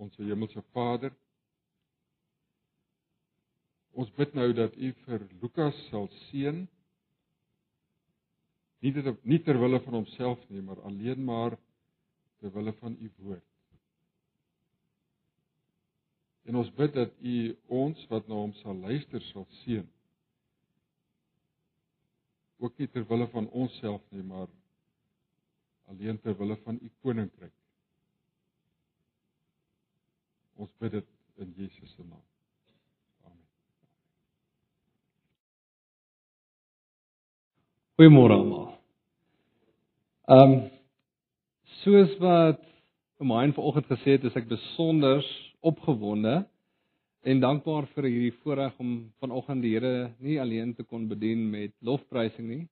Ons hemelse Vader, ons bid nou dat U vir Lukas sal seën. Nie ter, nie ter wille van homself nie, maar alleen maar ter wille van U woord. En ons bid dat U ons wat na hom sal luister sal seën. Ook nie ter wille van onsself nie, maar alleen ter wille van U koninkryk. Ons bid dit in Jesus se naam. Amen. Goeiemôre almal. Ehm um, soos wat Myne vanoggend gesê het, is ek besonder opgewonde en dankbaar vir hierdie voorreg om vanoggend die Here nie alleen te kon bedien met lofprysing nie,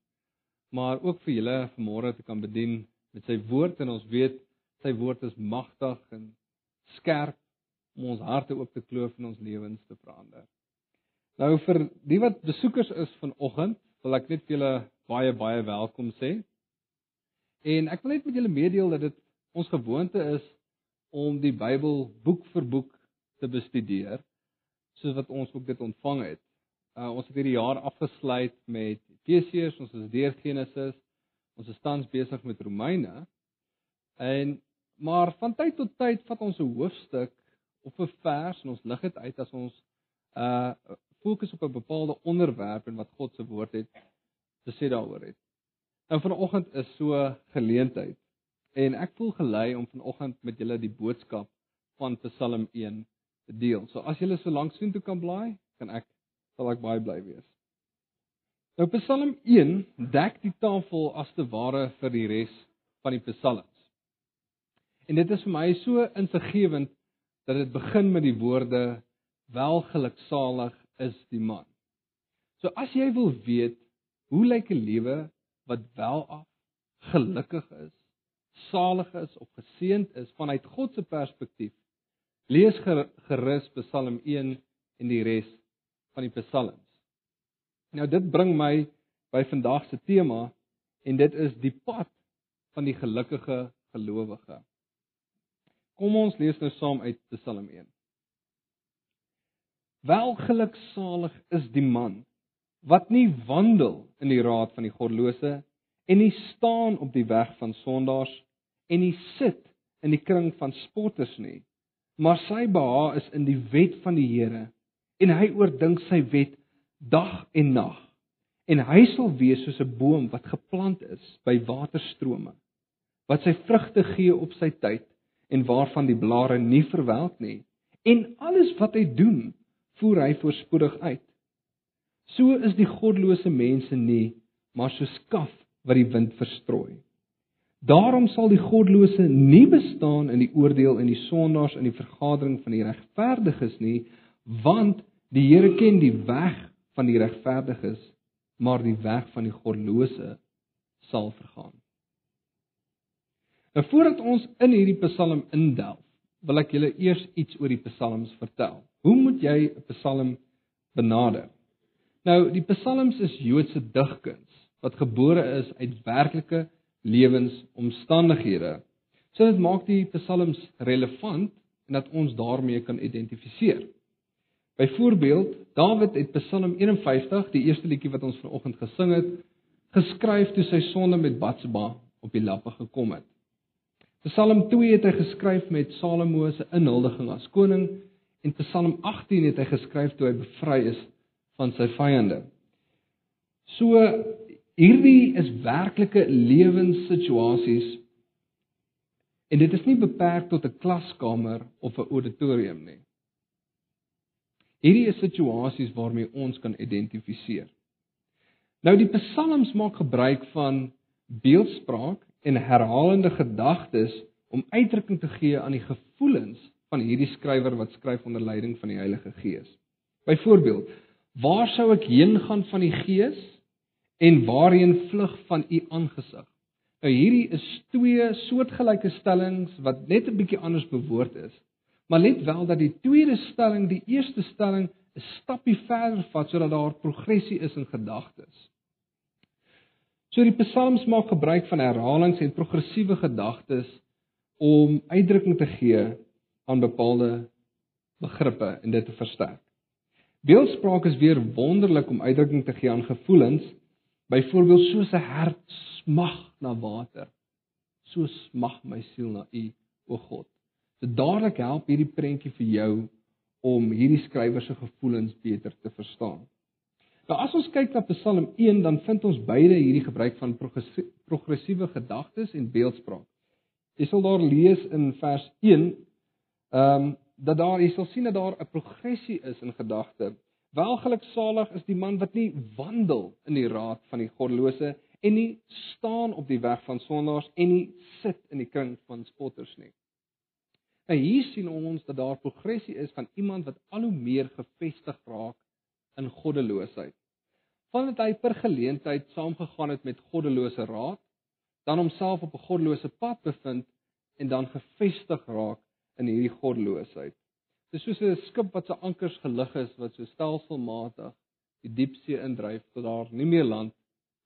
maar ook vir julle vanmôre te kan bedien met sy woord en ons weet sy woord is magtig en skerp om ons harte oop te kloof en ons lewens te verander. Nou vir die wat besoekers is vanoggend, wil ek net julle baie baie welkom sê. En ek wil net met julle meedeel dat dit ons gewoonte is om die Bybel boek vir boek te bestudeer soos wat ons ook dit ontvang het. Uh, ons het hierdie jaar afgesluit met Efesiërs, ons is deur Genesis, ons is tans besig met Romeine. En maar van tyd tot tyd vat ons 'n hoofstuk of 'n vers en ons lig dit uit as ons uh fokus op 'n bepaalde onderwerp en wat God se woord het te sê daaroor het. Nou vanoggend is so geleentheid en ek voel gelei om vanoggend met julle die boodskap van Psalm 1 te deel. So as julle so lank sien toe kan blaai, kan ek sal ek baie bly wees. Nou Psalm 1 dek die tafel as te ware vir die res van die psalms. En dit is vir my so insiggewend dat dit begin met die woorde welgeluksalig is die man. So as jy wil weet hoe lyk 'n lewe wat welaf, gelukkig is, salig is of geseënd is vanuit God se perspektief, lees gerus Psalm 1 en die res van die psalms. Nou dit bring my by vandag se tema en dit is die pad van die gelukkige gelowige. Kom ons lees nou saam uit Psalm 1. Welgeluksalig is die man wat nie wandel in die raad van die goddelose en nie staan op die weg van sondaars en nie sit in die kring van spotters nie maar sy behaag is in die wet van die Here en hy oordink sy wet dag en nag en hy sal wees soos 'n boom wat geplant is by waterstrome wat sy vrugte gee op sy tyd en waarvan die blare nie verwelk nie en alles wat hy doen voer hy voorspoedig uit. So is die godlose mense nie maar so skaf wat die wind verstrooi. Daarom sal die godlose nie bestaan in die oordeel en die sondaars in die vergadering van die regverdiges nie want die Here ken die weg van die regverdiges maar die weg van die godlose sal vergaan Nou voordat ons in hierdie Psalm indelf, wil ek julle eers iets oor die Psalms vertel. Hoe moet jy 'n Psalm benader? Nou, die Psalms is Joodse digkuns wat gebore is uit werklike lewensomstandighede. So dit maak die Psalms relevant en dat ons daarmee kan identifiseer. Byvoorbeeld, Dawid het Psalm 51, die eerste liedjie wat ons vanoggend gesing het, geskryf toe sy sonde met Batsheba op die lappe gekom het. Psalm 2 het hy geskryf met Salomo se inhuldiging as koning en Psalm 18 het hy geskryf toe hy bevry is van sy vyande. So hierdie is werklike lewenssituasies en dit is nie beperk tot 'n klaskamer of 'n auditorium nie. Hierdie is situasies waarmee ons kan identifiseer. Nou die psalms maak gebruik van beeldspraak en herhalende gedagtes om uitdrukking te gee aan die gevoelens van hierdie skrywer wat skryf onder leiding van die Heilige Gees. Byvoorbeeld, waar sou ek heen gaan van die Gees en waarheen vlug van u aangesig? Nou hierdie is twee soortgelyke stellings wat net 'n bietjie anders bewoord is. Maar let wel dat die tweede stelling die eerste stelling 'n stappie verder vat sodat daar progressie is in gedagtes. So die psalms maak gebruik van herhalings en progressiewe gedagtes om uitdrukking te gee aan bepaalde begrippe en dit te versterk. Beeldspraak is weer wonderlik om uitdrukking te gee aan gevoelens, byvoorbeeld soos 'n hert smag na water. So smag my siel na U, o God. Dit dadelik help hierdie prentjie vir jou om hierdie skrywer se gevoelens beter te verstaan. Nou as ons kyk na Psalm 1, dan vind ons beide hierdie gebruik van progressiewe gedagtes en beeldspraak. Jy sal daar lees in vers 1, ehm um, dat daar jy sal sien dat daar 'n progressie is in gedagte. Welgeluksalig is die man wat nie wandel in die raad van die goddelose en nie staan op die weg van sondaars en nie sit in die kring van spotters nie. Nou hier sien ons dat daar progressie is van iemand wat al hoe meer gefestig raak in goddeloosheid. Vandat hy per geleentheid saamgegaan het met goddelose raad, dan homself op 'n goddelose pad bevind en dan gefestig raak in hierdie goddeloosheid. Dit is soos 'n skip wat se ankers gelig is wat so stelselmatig die diepsee indryf tot daar nie meer land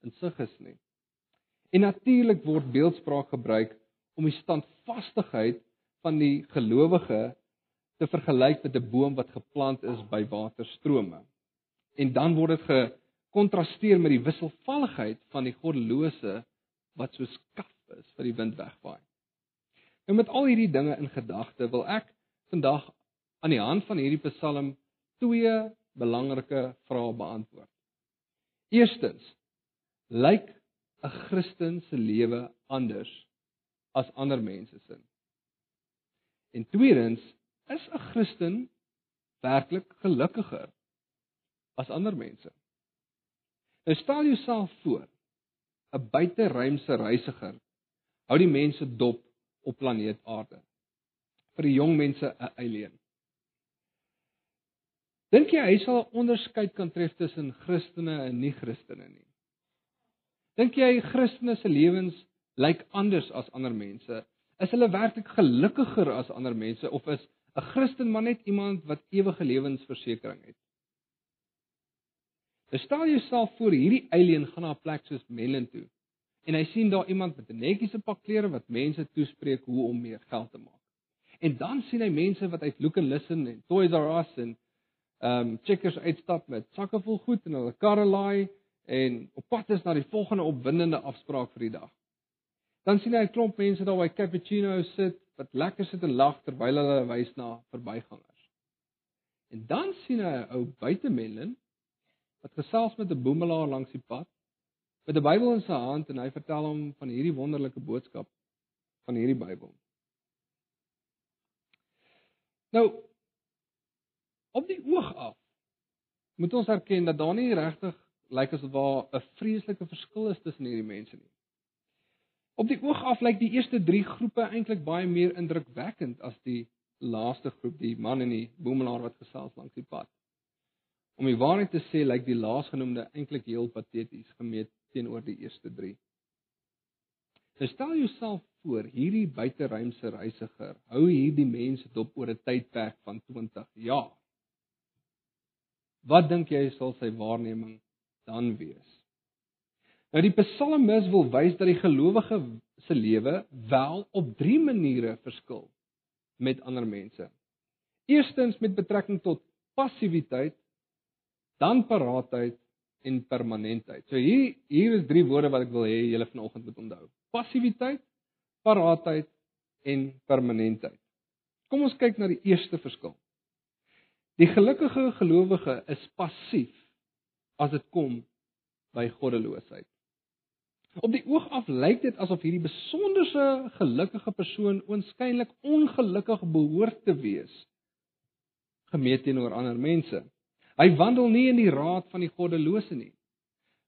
in sig is nie. En natuurlik word beeldspraak gebruik om die standvastigheid van die gelowige te vergelyk met 'n boom wat geplant is by waterstrome. En dan word dit gekontrasteer met die wisselvalligheid van die goddelose wat so skaf is vir die wind wegwaai. Nou met al hierdie dinge in gedagte wil ek vandag aan die hand van hierdie Psalm twee belangrike vrae beantwoord. Eerstens, lyk 'n Christen se lewe anders as ander mense se? En tweedens, is 'n Christen werklik gelukkiger as ander mense? Nou stel jouself voor, 'n buiteruimse reisiger hou die mense dop op planeet Aarde. Vir die jong mense 'n alien. Dink jy hy sal 'n onderskeid kan tref tussen Christene en nie-Christene nie? Dink jy Christene se lewens lyk anders as ander mense? Is hulle werklik gelukkiger as ander mense of is 'n Christen maar net iemand wat ewige lewensversekering het? Stel jouself voor hierdie alien gaan na 'n plek soos Melon toe en hy sien daar iemand met 'n netjiese pak klere wat mense toespreek hoe om meer geld te maak. En dan sien hy mense wat uit Look and Listen en Toys R Us en ehm um, checkers uitstap met sakke vol goed en hulle karre laai en op pad is na die volgende opwindende afspraak vir die dag. Dan sien hy 'n klomp mense daar by cappuccino sit wat lekker sit en lag terwyl hulle wys na verbygangers. En dan sien hy 'n ou buitemelin wat gesels met 'n boemelaar langs die pad met 'n Bybel in sy hand en hy vertel hom van hierdie wonderlike boodskap van hierdie Bybel. Nou op die oog af moet ons erken dat daar nie regtig lyk asof daar 'n vreeslike verskil is tussen hierdie mense nie. Op die oog af lyk die eerste 3 groepe eintlik baie meer indrukwekkend as die laaste groep, die man en die boemelaar wat gesels langs die pad. Om die waarheid te sê, lyk die laasgenoemde eintlik heel pateties gemeet teenoor die eerste 3. Nou stel jouself voor, hierdie buiteruimse reisiger hou hierdie mense dop oor 'n tydperk van 20 jaar. Wat dink jy sal sy waarneming dan wees? Nou die psalmis wil wys dat die gelowige se lewe wel op drie maniere verskil met ander mense. Eerstens met betrekking tot passiwiteit, dan paraatheid en permanentheid. So hier hier is drie woorde wat ek wil hê julle vanoggend moet onthou. Passiwiteit, paraatheid en permanentheid. Kom ons kyk na die eerste verskil. Die gelukkige gelowige is passief as dit kom by goddeloosheid. Op die oog af lyk dit asof hierdie besonderse gelukkige persoon oënskynlik ongelukkig behoort te wees gemeet teenoor ander mense. Hy wandel nie in die raad van die goddelose nie.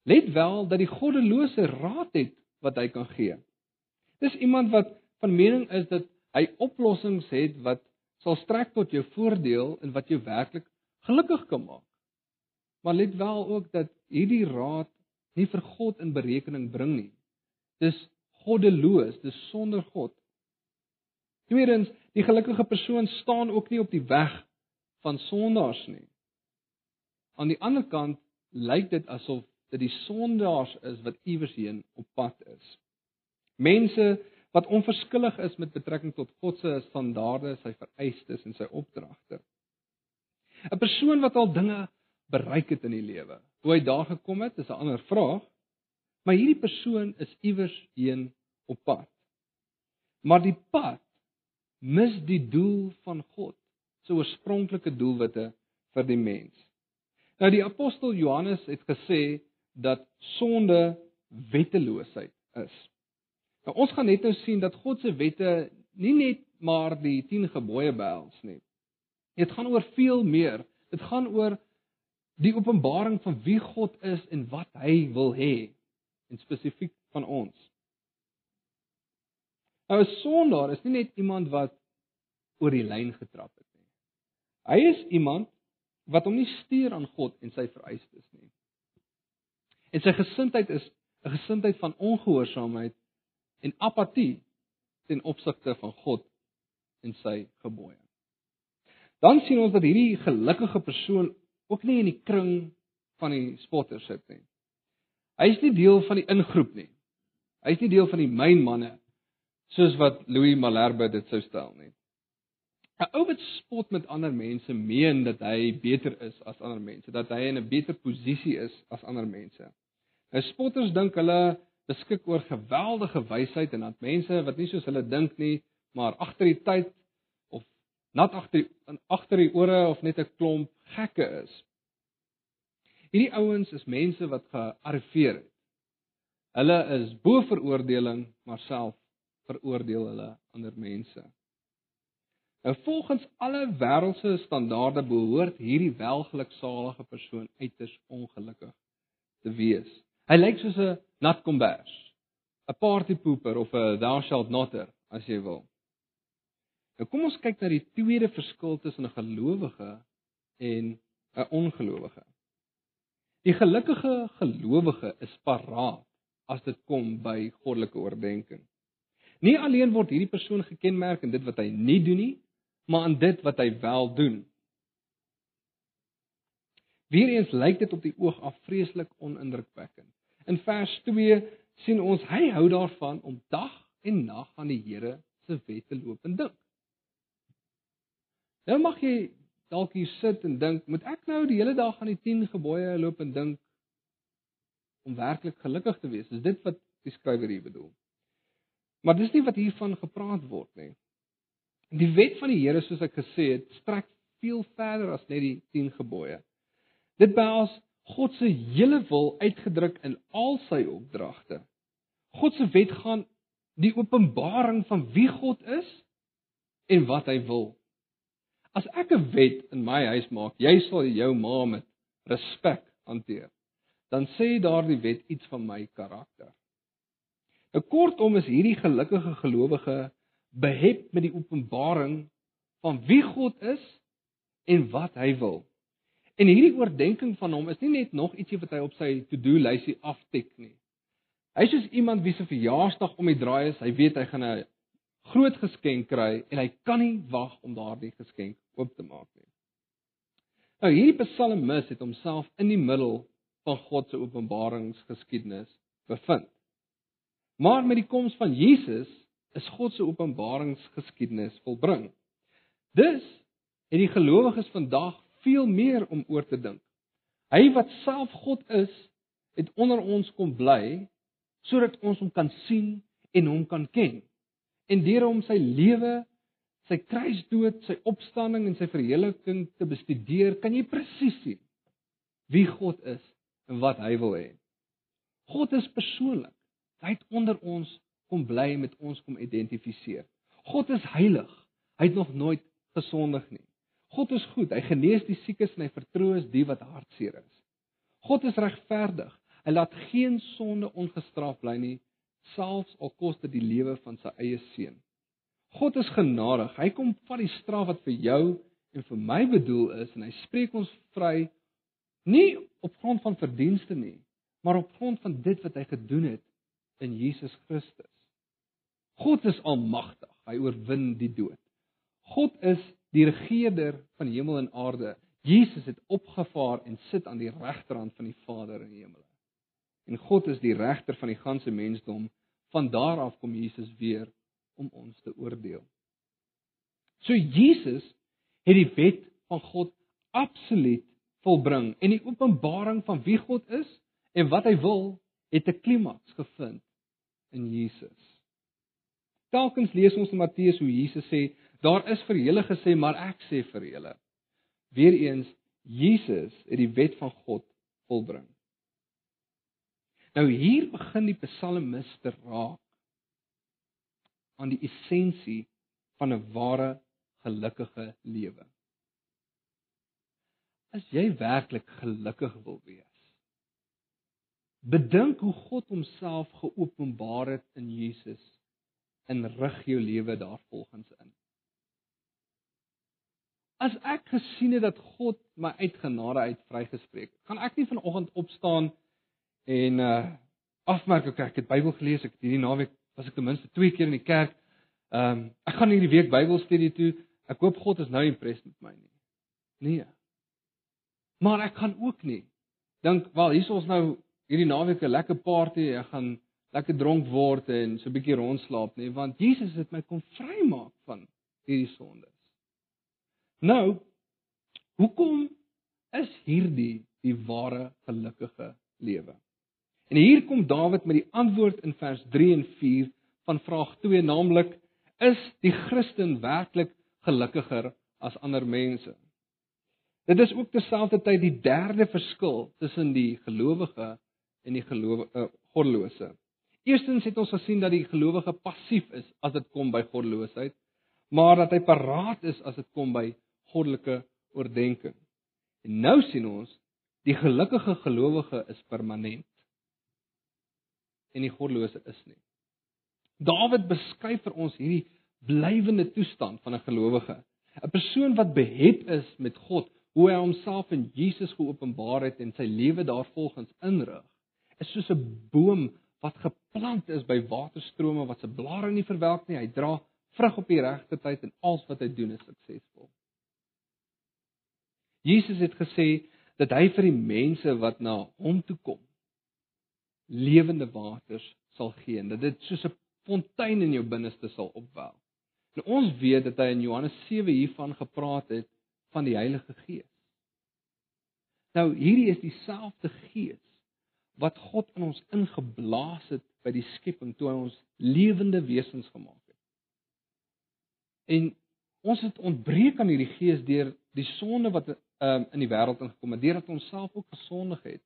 Let wel dat die goddelose raad het wat hy kan gee. Dis iemand wat van mening is dat hy oplossings het wat sal strek tot jou voordeel en wat jou werklik gelukkig kan maak. Maar let wel ook dat hierdie raad nie vir God in berekening bring nie. Dis goddeloos, dis sonder God. Tweedens, die gelukkige persoon staan ook nie op die weg van sondaars nie. Aan die ander kant lyk dit asof dit die sondaars is wat iewers heen op pad is. Mense wat onverskillig is met betrekking tot God se standaarde, sy vereistes en sy opdragte. 'n Persoon wat al dinge bereik het in die lewe. Hoe hy daar gekom het, is 'n ander vraag. Maar hierdie persoon is iewers heen op pad. Maar die pad mis die doel van God, se oorspronklike doelwitte vir die mens. Nou die apostel Johannes het gesê dat sonde wetteloosheid is. Nou ons gaan net nou sien dat God se wette nie net maar die 10 gebooie behels nie. Dit gaan oor veel meer. Dit gaan oor die openbaring van wie God is en wat hy wil hê en spesifiek van ons. Nou 'n sondaar is nie net iemand wat oor die lyn getrap het nie. Hy is iemand wat hom nie stuur aan God en sy vereistes nie. En sy gesindheid is 'n gesindheid van ongehoorsaamheid en apatie ten opsigte van God en sy gebooie. Dan sien ons dat hierdie gelukkige persoon ook nie in die kring van die spotters sit nie. Hy is nie deel van die ingroep nie. Hy is nie deel van die mynmanne soos wat Louis Malherbe dit sou stel nie. 'n Ou wat spot met ander mense meen dat hy beter is as ander mense, dat hy in 'n beter posisie is as ander mense. Nou spotters dink hulle beskik oor geweldige wysheid en dat mense wat nie soos hulle dink nie, maar agter die tyd of nat agter die agter die ore of net 'n klomp gekke is. Hierdie ouens is mense wat gearriveer het. Hulle is bo veroordeling, maar self veroordeel hulle ander mense. Nou volgens alle wêreldse standaarde behoort hierdie welgeluksalige persoon uiters ongelukkig te wees. Hy lyk soos 'n nat kombers, 'n party pooper of 'n thou shalt notter as jy wil. Nou kom ons kyk na die tweede verskil tussen 'n gelowige en 'n ongelowige. Die gelukkige gelowige is paraat as dit kom by goddelike oordeenking. Nie alleen word hierdie persoon gekenmerk in dit wat hy nie doen nie, maar in dit wat hy wel doen. Weereens lyk dit op die oog af vreeslik onindrukwekkend. In vers 2 sien ons hy hou daarvan om dag en nag aan die Here se wette loop en dink. Nou mag jy dalk hier sit en dink, moet ek nou die hele dag aan die 10 gebooie loop en dink om werklik gelukkig te wees? Is dit wat die skrywer hier bedoel? Maar dis nie wat hiervan gepraat word nie. Die wet van die Here soos ek gesê het, strek veel verder as net die 10 gebooie. Dit behels God se hele wil uitgedruk in al sy opdragte. God se wet gaan die openbaring van wie God is en wat hy wil. As ek 'n wet in my huis maak, jy sal jou ma met respek hanteer. Dan sê daardie wet iets van my karakter. 'n Kortom is hierdie gelukkige gelowige behep met die openbaring van wie God is en wat hy wil. En hierdie oordeenking van hom is nie net nog ietsie wat hy op sy to-do lysie aftik nie. Hy is soos iemand wie se verjaarsdag om die draai is, hy weet hy gaan 'n groot geskenk kry en hy kan nie wag om daardie geskenk oop te maak nie. Nou hierdie psalmis het homself in die middel van God se openbaringsgeskiedenis bevind. Maar met die koms van Jesus is God se openbaringsgeskiedenis volbring. Dus het die gelowiges vandag veel meer om oor te dink. Hy wat self God is, het onder ons kom bly sodat ons hom kan sien en hom kan ken. En deur hom sy lewe, sy kruisdood, sy opstanding en sy verheerliking te bestudeer, kan jy presies sien wie God is en wat hy wil hê. God is persoonlik. Hy het onder ons kom bly met ons kom identifiseer. God is heilig. Hy het nog nooit gesondig nie. God is goed. Hy genees die siekes en hy vertroos die wat hartseer is. God is regverdig. Hy laat geen sonde ongestraf bly nie, selfs al kos dit die lewe van sy eie seun. God is genadig. Hy kom vat die straf wat vir jou en vir my bedoel is en hy spreek ons vry nie op grond van verdienste nie, maar op grond van dit wat hy gedoen het in Jesus Christus. God is almagtig. Hy oorwin die dood. God is die regerder van hemel en aarde. Jesus het opgevaar en sit aan die regterhand van die Vader in die hemel. En God is die regter van die ganse mensdom. Van daar af kom Jesus weer om ons te oordeel. So Jesus het die wet van God absoluut volbring en die openbaring van wie God is en wat hy wil het 'n klimaks gevind in Jesus. Telkens lees ons in Matteus hoe Jesus sê, daar is vir julle gesê, maar ek sê vir julle. Weereens Jesus het die wet van God volbring. Nou hier begin die psalmis te raak aan die essensie van 'n ware gelukkige lewe. As jy werklik gelukkig wil wees, bedink hoe God homself geopenbaar het in Jesus en rig jou lewe daarvolgens in. As ek gesien het dat God my uit genade uit vrygespreek het, gaan ek nie vanoggend opstaan en uh afmerk ek ek het Bybel gelees, ek hierdie naweek was ek ten minste 2 keer in die kerk. Ehm um, ek gaan hierdie week Bybelstudie toe. Ek hoop God is nou impressed met my nie. Nee. Maar ek gaan ook nie dink wel hier is ons nou hierdie naweek 'n lekker party, ek gaan lekker dronk word en so 'n bietjie rondslaap nie, want Jesus het my kom vrymaak van hierdie sondes. Nou, hoekom is hierdie die ware gelukkige lewe? En hier kom Dawid met die antwoord in vers 3 en 4 van vraag 2, naamlik is die Christen werklik gelukkiger as ander mense? Dit is ook terselfdertyd die derde verskil tussen die gelowige en die gelowige uh, goddelose. Eerstens het ons gesien dat die gelowige passief is as dit kom by goddeloosheid, maar dat hy paraat is as dit kom by goddelike oordeenking. En nou sien ons die gelukkige gelowige is permanent en die goddelose is nie. Dawid beskryf vir ons hierdie blywende toestand van 'n gelowige, 'n persoon wat behep is met God, hoe hy homself in Jesus geopenbaar het en sy lewe daarvolgens inrig, is soos 'n boom wat geplant is by waterstrome wat se blare nie verwelk nie, hy dra vrug op die regte tyd en alles wat hy doen is suksesvol. Jesus het gesê dat hy vir die mense wat na hom toe kom lewende waters sal gee en dat dit soos 'n fontein in jou binneste sal opwel. En ons weet dat hy in Johannes 7 hiervan gepraat het van die Heilige Gees. Nou hierdie is dieselfde Gees wat God in ons ingeblaas het by die skepping toe hy ons lewende wesens gemaak het. En ons het ontbreek aan hierdie Gees deur die sonde wat um, in die wêreld ingekom het, deurdat ons self ook gesondig het.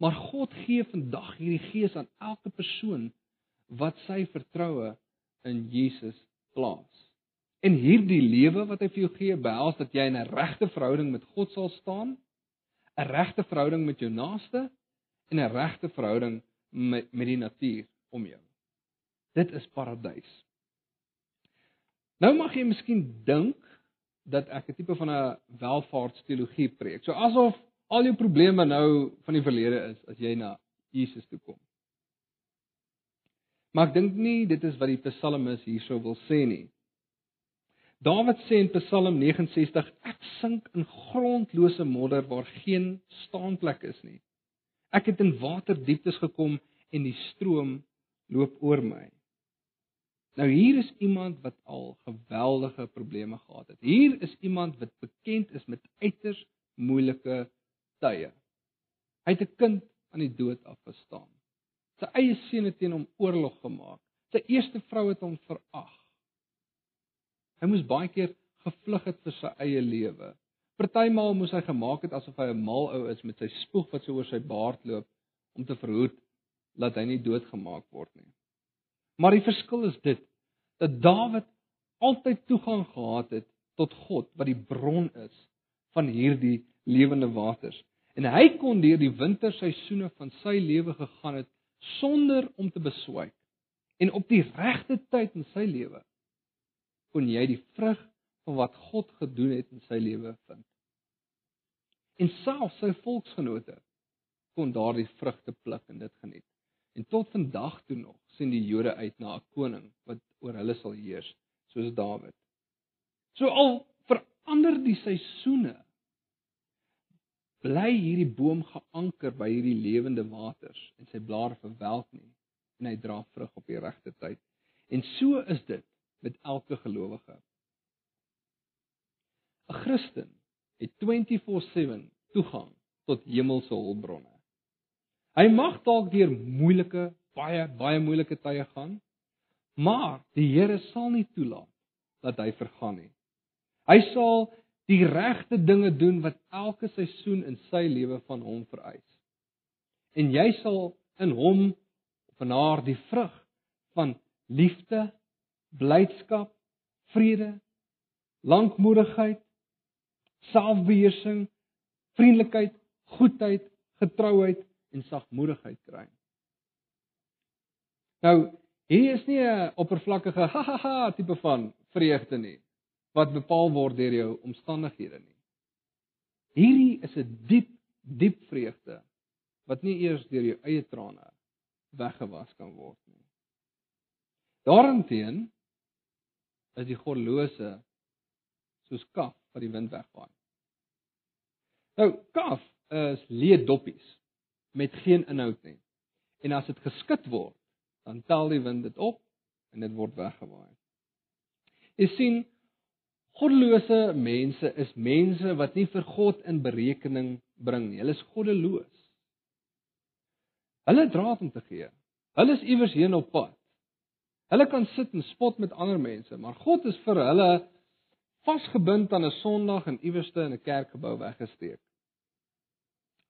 Maar God gee vandag hierdie Gees aan elke persoon wat sy vertroue in Jesus plaas. En hierdie lewe wat hy vir jou gee, behels dat jy in 'n regte verhouding met God sal staan, 'n regte verhouding met jou naaste en 'n regte verhouding met met die natuur om jou. Dit is paradys. Nou mag jy miskien dink dat ek 'n tipe van 'n welvaartsteologie preek. So asof al jou probleme nou van die verlede is as jy na Jesus toe kom. Maar ek dink nie dit is wat die psalmis hierso wil sê nie. Dawid sê in Psalm 69: Ek sink in grondlose modder waar geen staanplek is nie. Ek het in waterdieptes gekom en die stroom loop oor my. Nou hier is iemand wat al geweldige probleme gehad het. Hier is iemand wat bekend is met uiters moeilike tye. Hy het 'n kind aan die dood afgestaan. Sy eie seun het teen hom oorlog gemaak. Sy eerste vrou het hom verag. Hy moes baie keer gevlug het vir sy eie lewe. Partymal moes hy gemaak het asof hy 'n mal ou is met sy spoeg wat so oor sy baard loop om te verhoed dat hy nie doodgemaak word nie. Maar die verskil is dit dat Dawid altyd toegang gehad het tot God wat die bron is van hierdie lewende waters. En hy kon deur die winterseisoene van sy lewe gegaan het sonder om te beswyk. En op die regte tyd in sy lewe kon jy die vrug van wat God gedoen het in sy lewe vind. En selfs sy volksgenote kon daardie vrugte pluk en dit geniet. En tot vandag toe nog sien die Jode uit na 'n koning wat oor hulle sal heers, soos Dawid. So al verander die seisoene, bly hierdie boom geanker by hierdie lewende waters en sy blare verwelk nie en hy dra vrug op die regte tyd. En so is dit met elke gelowige. 'n Christen het 24/7 toegang tot hemelse hulpbronne. Hy mag dalk deur moeilike, baie baie moeilike tye gaan, maar die Here sal nie toelaat dat hy vergaan nie. Hy sal die regte dinge doen wat elke seisoen in sy lewe van hom vereis. En jy sal in hom of in haar die vrug van liefde, blydskap, vrede, lankmoedigheid, selfbeheersing, vriendelikheid, goedheid, getrouheid en sagmoedigheid kry. Nou, hier is nie 'n oppervlakkige ha ha ha tipe van vreugde nie wat bepaal word deur jou omstandighede nie. Hierdie is 'n diep, diep vreugde wat nie eers deur jou eie trane weggewas kan word nie. Daarenteen is die goddelose soos kaf wat die wind wegvaai. Nou, kaf is leë doppies met geen inhoud nie. En as dit geskit word, dan tel die wind dit op en dit word weggewaai. Jy sien, goddelose mense is mense wat nie vir God in berekening bring nie. Hulle is goddeloos. Hulle draad om te gee. Hulle is iewers heen op pad. Hulle kan sit en spot met ander mense, maar God is vir hulle vasgebind aan 'n Sondag en iewerste in 'n kerkgebou weggesteek.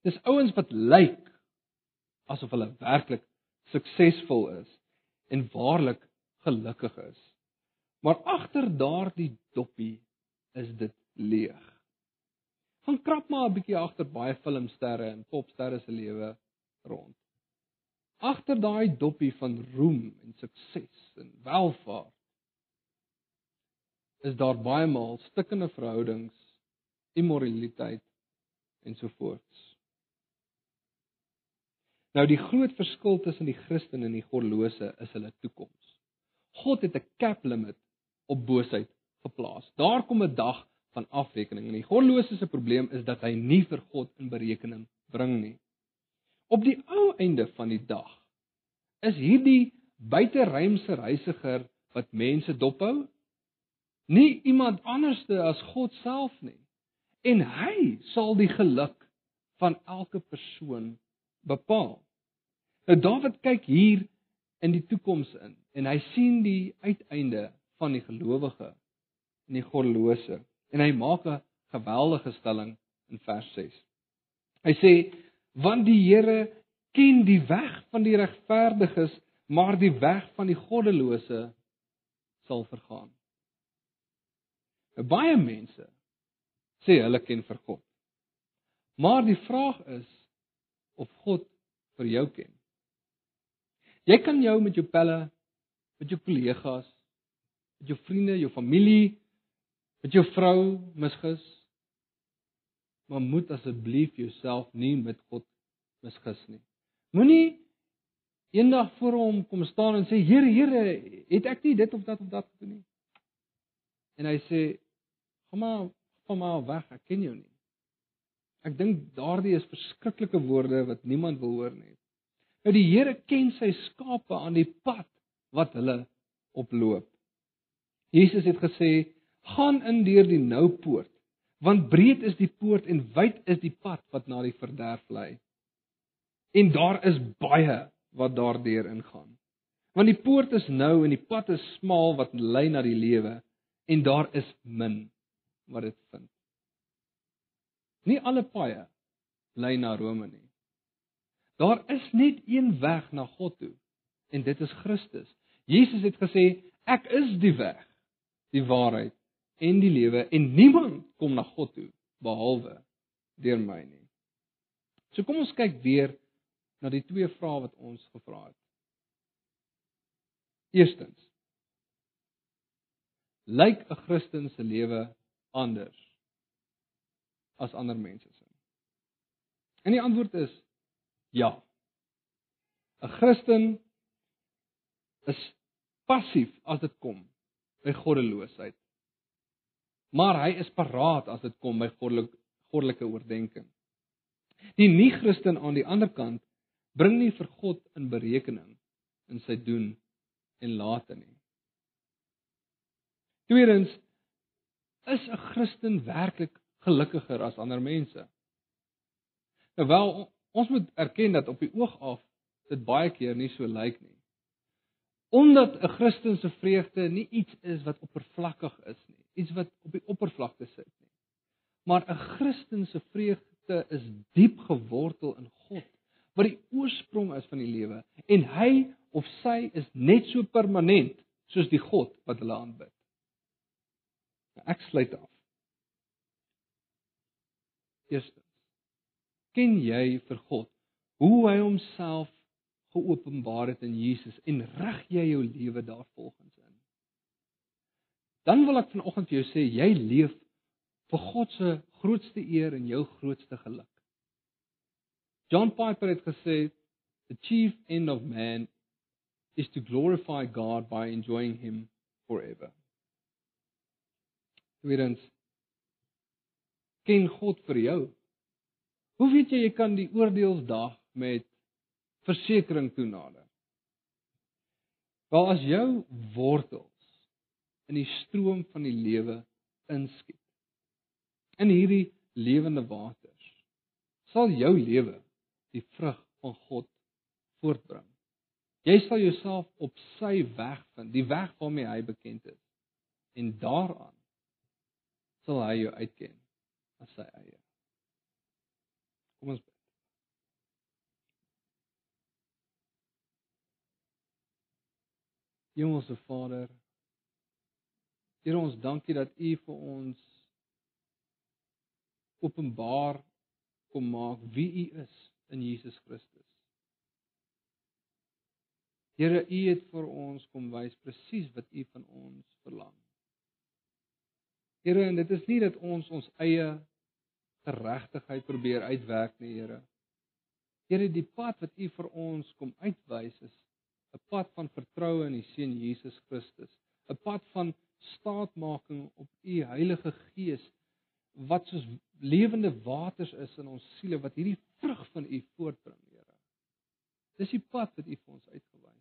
Dis ouens wat lyk asof hulle werklik suksesvol is en waarlik gelukkig is. Maar agter daardie doppie is dit leeg. Gaan krap maar 'n bietjie agter baie filmsterre en popsterre se lewe rond. Agter daai doppie van roem en sukses en welvaart is daar baie maal stikkende verhoudings, immoraliteit en so voort. Nou die groot verskil tussen die Christen en die goddelose is hulle toekoms. God het 'n cap limit op boosheid geplaas. Daar kom 'n dag van afrekening en die goddelose se probleem is dat hy nie vir God in berekening bring nie. Op die ou einde van die dag is hierdie buiterymse reisiger wat mense dophou nie iemand anderste as God self nie. En hy sal die geluk van elke persoon bepaal. Nou Dawid kyk hier in die toekoms in en hy sien die uiteinde van die gelowige en die goddelose en hy maak 'n geweldige stelling in vers 6. Hy sê want die Here ken die weg van die regverdiges, maar die weg van die goddelose sal vergaan. Baie mense sê hulle ken vir God. Maar die vraag is of God vir jou ken. Jy kan jou met jou pelle, met jou kollegas, met jou vriende, jou familie, met jou vrou misgis. Maar moet asseblief jouself nie met God misgis nie. Moenie eendag voor hom kom staan en sê Here, Here, het ek nie dit of dat of dat gedoen nie? En hy sê: "Kom maar, kom maar weg, ek ken jou nie." Ek dink daardie is verskriklike woorde wat niemand wil hoor nie. Nou die Here ken sy skape aan die pad wat hulle oploop. Jesus het gesê: "Gaan in deur die nou poort, want breed is die poort en wyd is die pad wat na die verderf lei. En daar is baie wat daardeur ingaan. Want die poort is nou en die pad is smal wat lei na die lewe en daar is min wat dit vind. Nie alle paaie lei na Rome nie. Daar is net een weg na God toe en dit is Christus. Jesus het gesê ek is die weg, die waarheid en die lewe en niemand kom na God toe behalwe deur my nie. So kom ons kyk weer na die twee vrae wat ons gevra het. Eerstens lyk 'n Christen se lewe anders as ander mense se? En die antwoord is ja. 'n Christen is passief as dit kom by goddeloosheid. Maar hy is paraat as dit kom by goddelike goddelike oordeenking. Die nie-Christen aan die ander kant bring nie vir God in berekening in sy doen en late nie. Tweedens, is 'n Christen werklik gelukkiger as ander mense? Nou wel, ons moet erken dat op die oog af dit baie keer nie so lyk nie. Omdat 'n Christen se vreugde nie iets is wat oppervlakkig is nie, iets wat op die oppervlakte sit nie. Maar 'n Christen se vreugde is diep gewortel in God, wat die oorsprong is van die lewe en hy of sy is net so permanent soos die God wat hulle aanbid. Ek sluit af. Eerstens, ken jy vir God hoe hy homself geopenbaar het in Jesus en rig jy jou lewe daarvolgens in? Dan wil ek vanoggend vir jou sê jy leef vir God se grootste eer en jou grootste geluk. John Piper het gesê the chief end of man is to glorify God by enjoying him forever. Tweedens ken God vir jou. Hoe weet jy jy kan die oordeelsdag met versekering toenader? Wel as jou wortels in die stroom van die lewe inskiet. In hierdie lewende waters sal jou lewe die vrug van God voortbring. Jy sal jouself op sy weg vind, die weg waarmee hy bekend is. En daaraan sal hy jou uitken as sy eie. Kom ons bid. Hemelse Vader, Here ons dankie dat U vir ons openbaar kom maak wie U is in Jesus Christus. Here, U het vir ons kom wys presies wat U van ons verlang. Here, en dit is nie dat ons ons eie geregtigheid probeer uitwerk nie, Here. Here, die pad wat U vir ons kom uitwys is 'n pad van vertroue in die Seun Jesus Christus, 'n pad van staatmaking op u Heilige Gees wat soos lewende waters is in ons siele wat hierdie vrug van u voortbring, Here. Dis die pad wat u vir ons uitgewys het.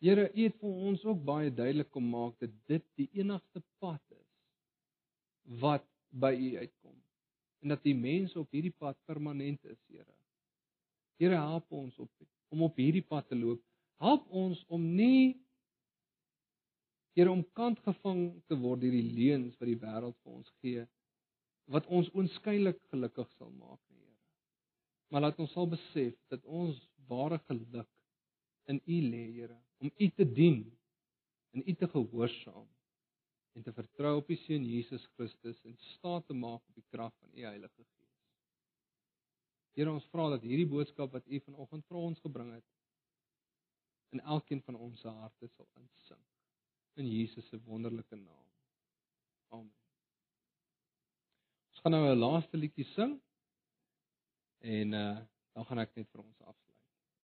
Here, u het vir ons ook baie duidelik kom maak dat dit die enigste pad is wat by u uitkom en dat die mense op hierdie pad permanent is, Here. Here, help ons op om op hierdie pad te loop. Help ons om nie Here om kant gevang te word deur die leuns wat die wêreld vir ons gee wat ons oënskynlik gelukkig sal maak, Here. Maar laat ons sal besef dat ons ware geluk in U lê, Here, om U te dien en U te gehoorsaam en te vertrou op U seun Jesus Christus en staat te maak op die krag van U Heilige Gees. Here, ons vra dat hierdie boodskap wat U vanoggend vir ons gebring het in elkeen van ons harte sal insink in Jesus se wonderlike naam. Amen. Ons gaan nou 'n laaste liedjie sing en uh dan gaan ek net vir ons afsluit.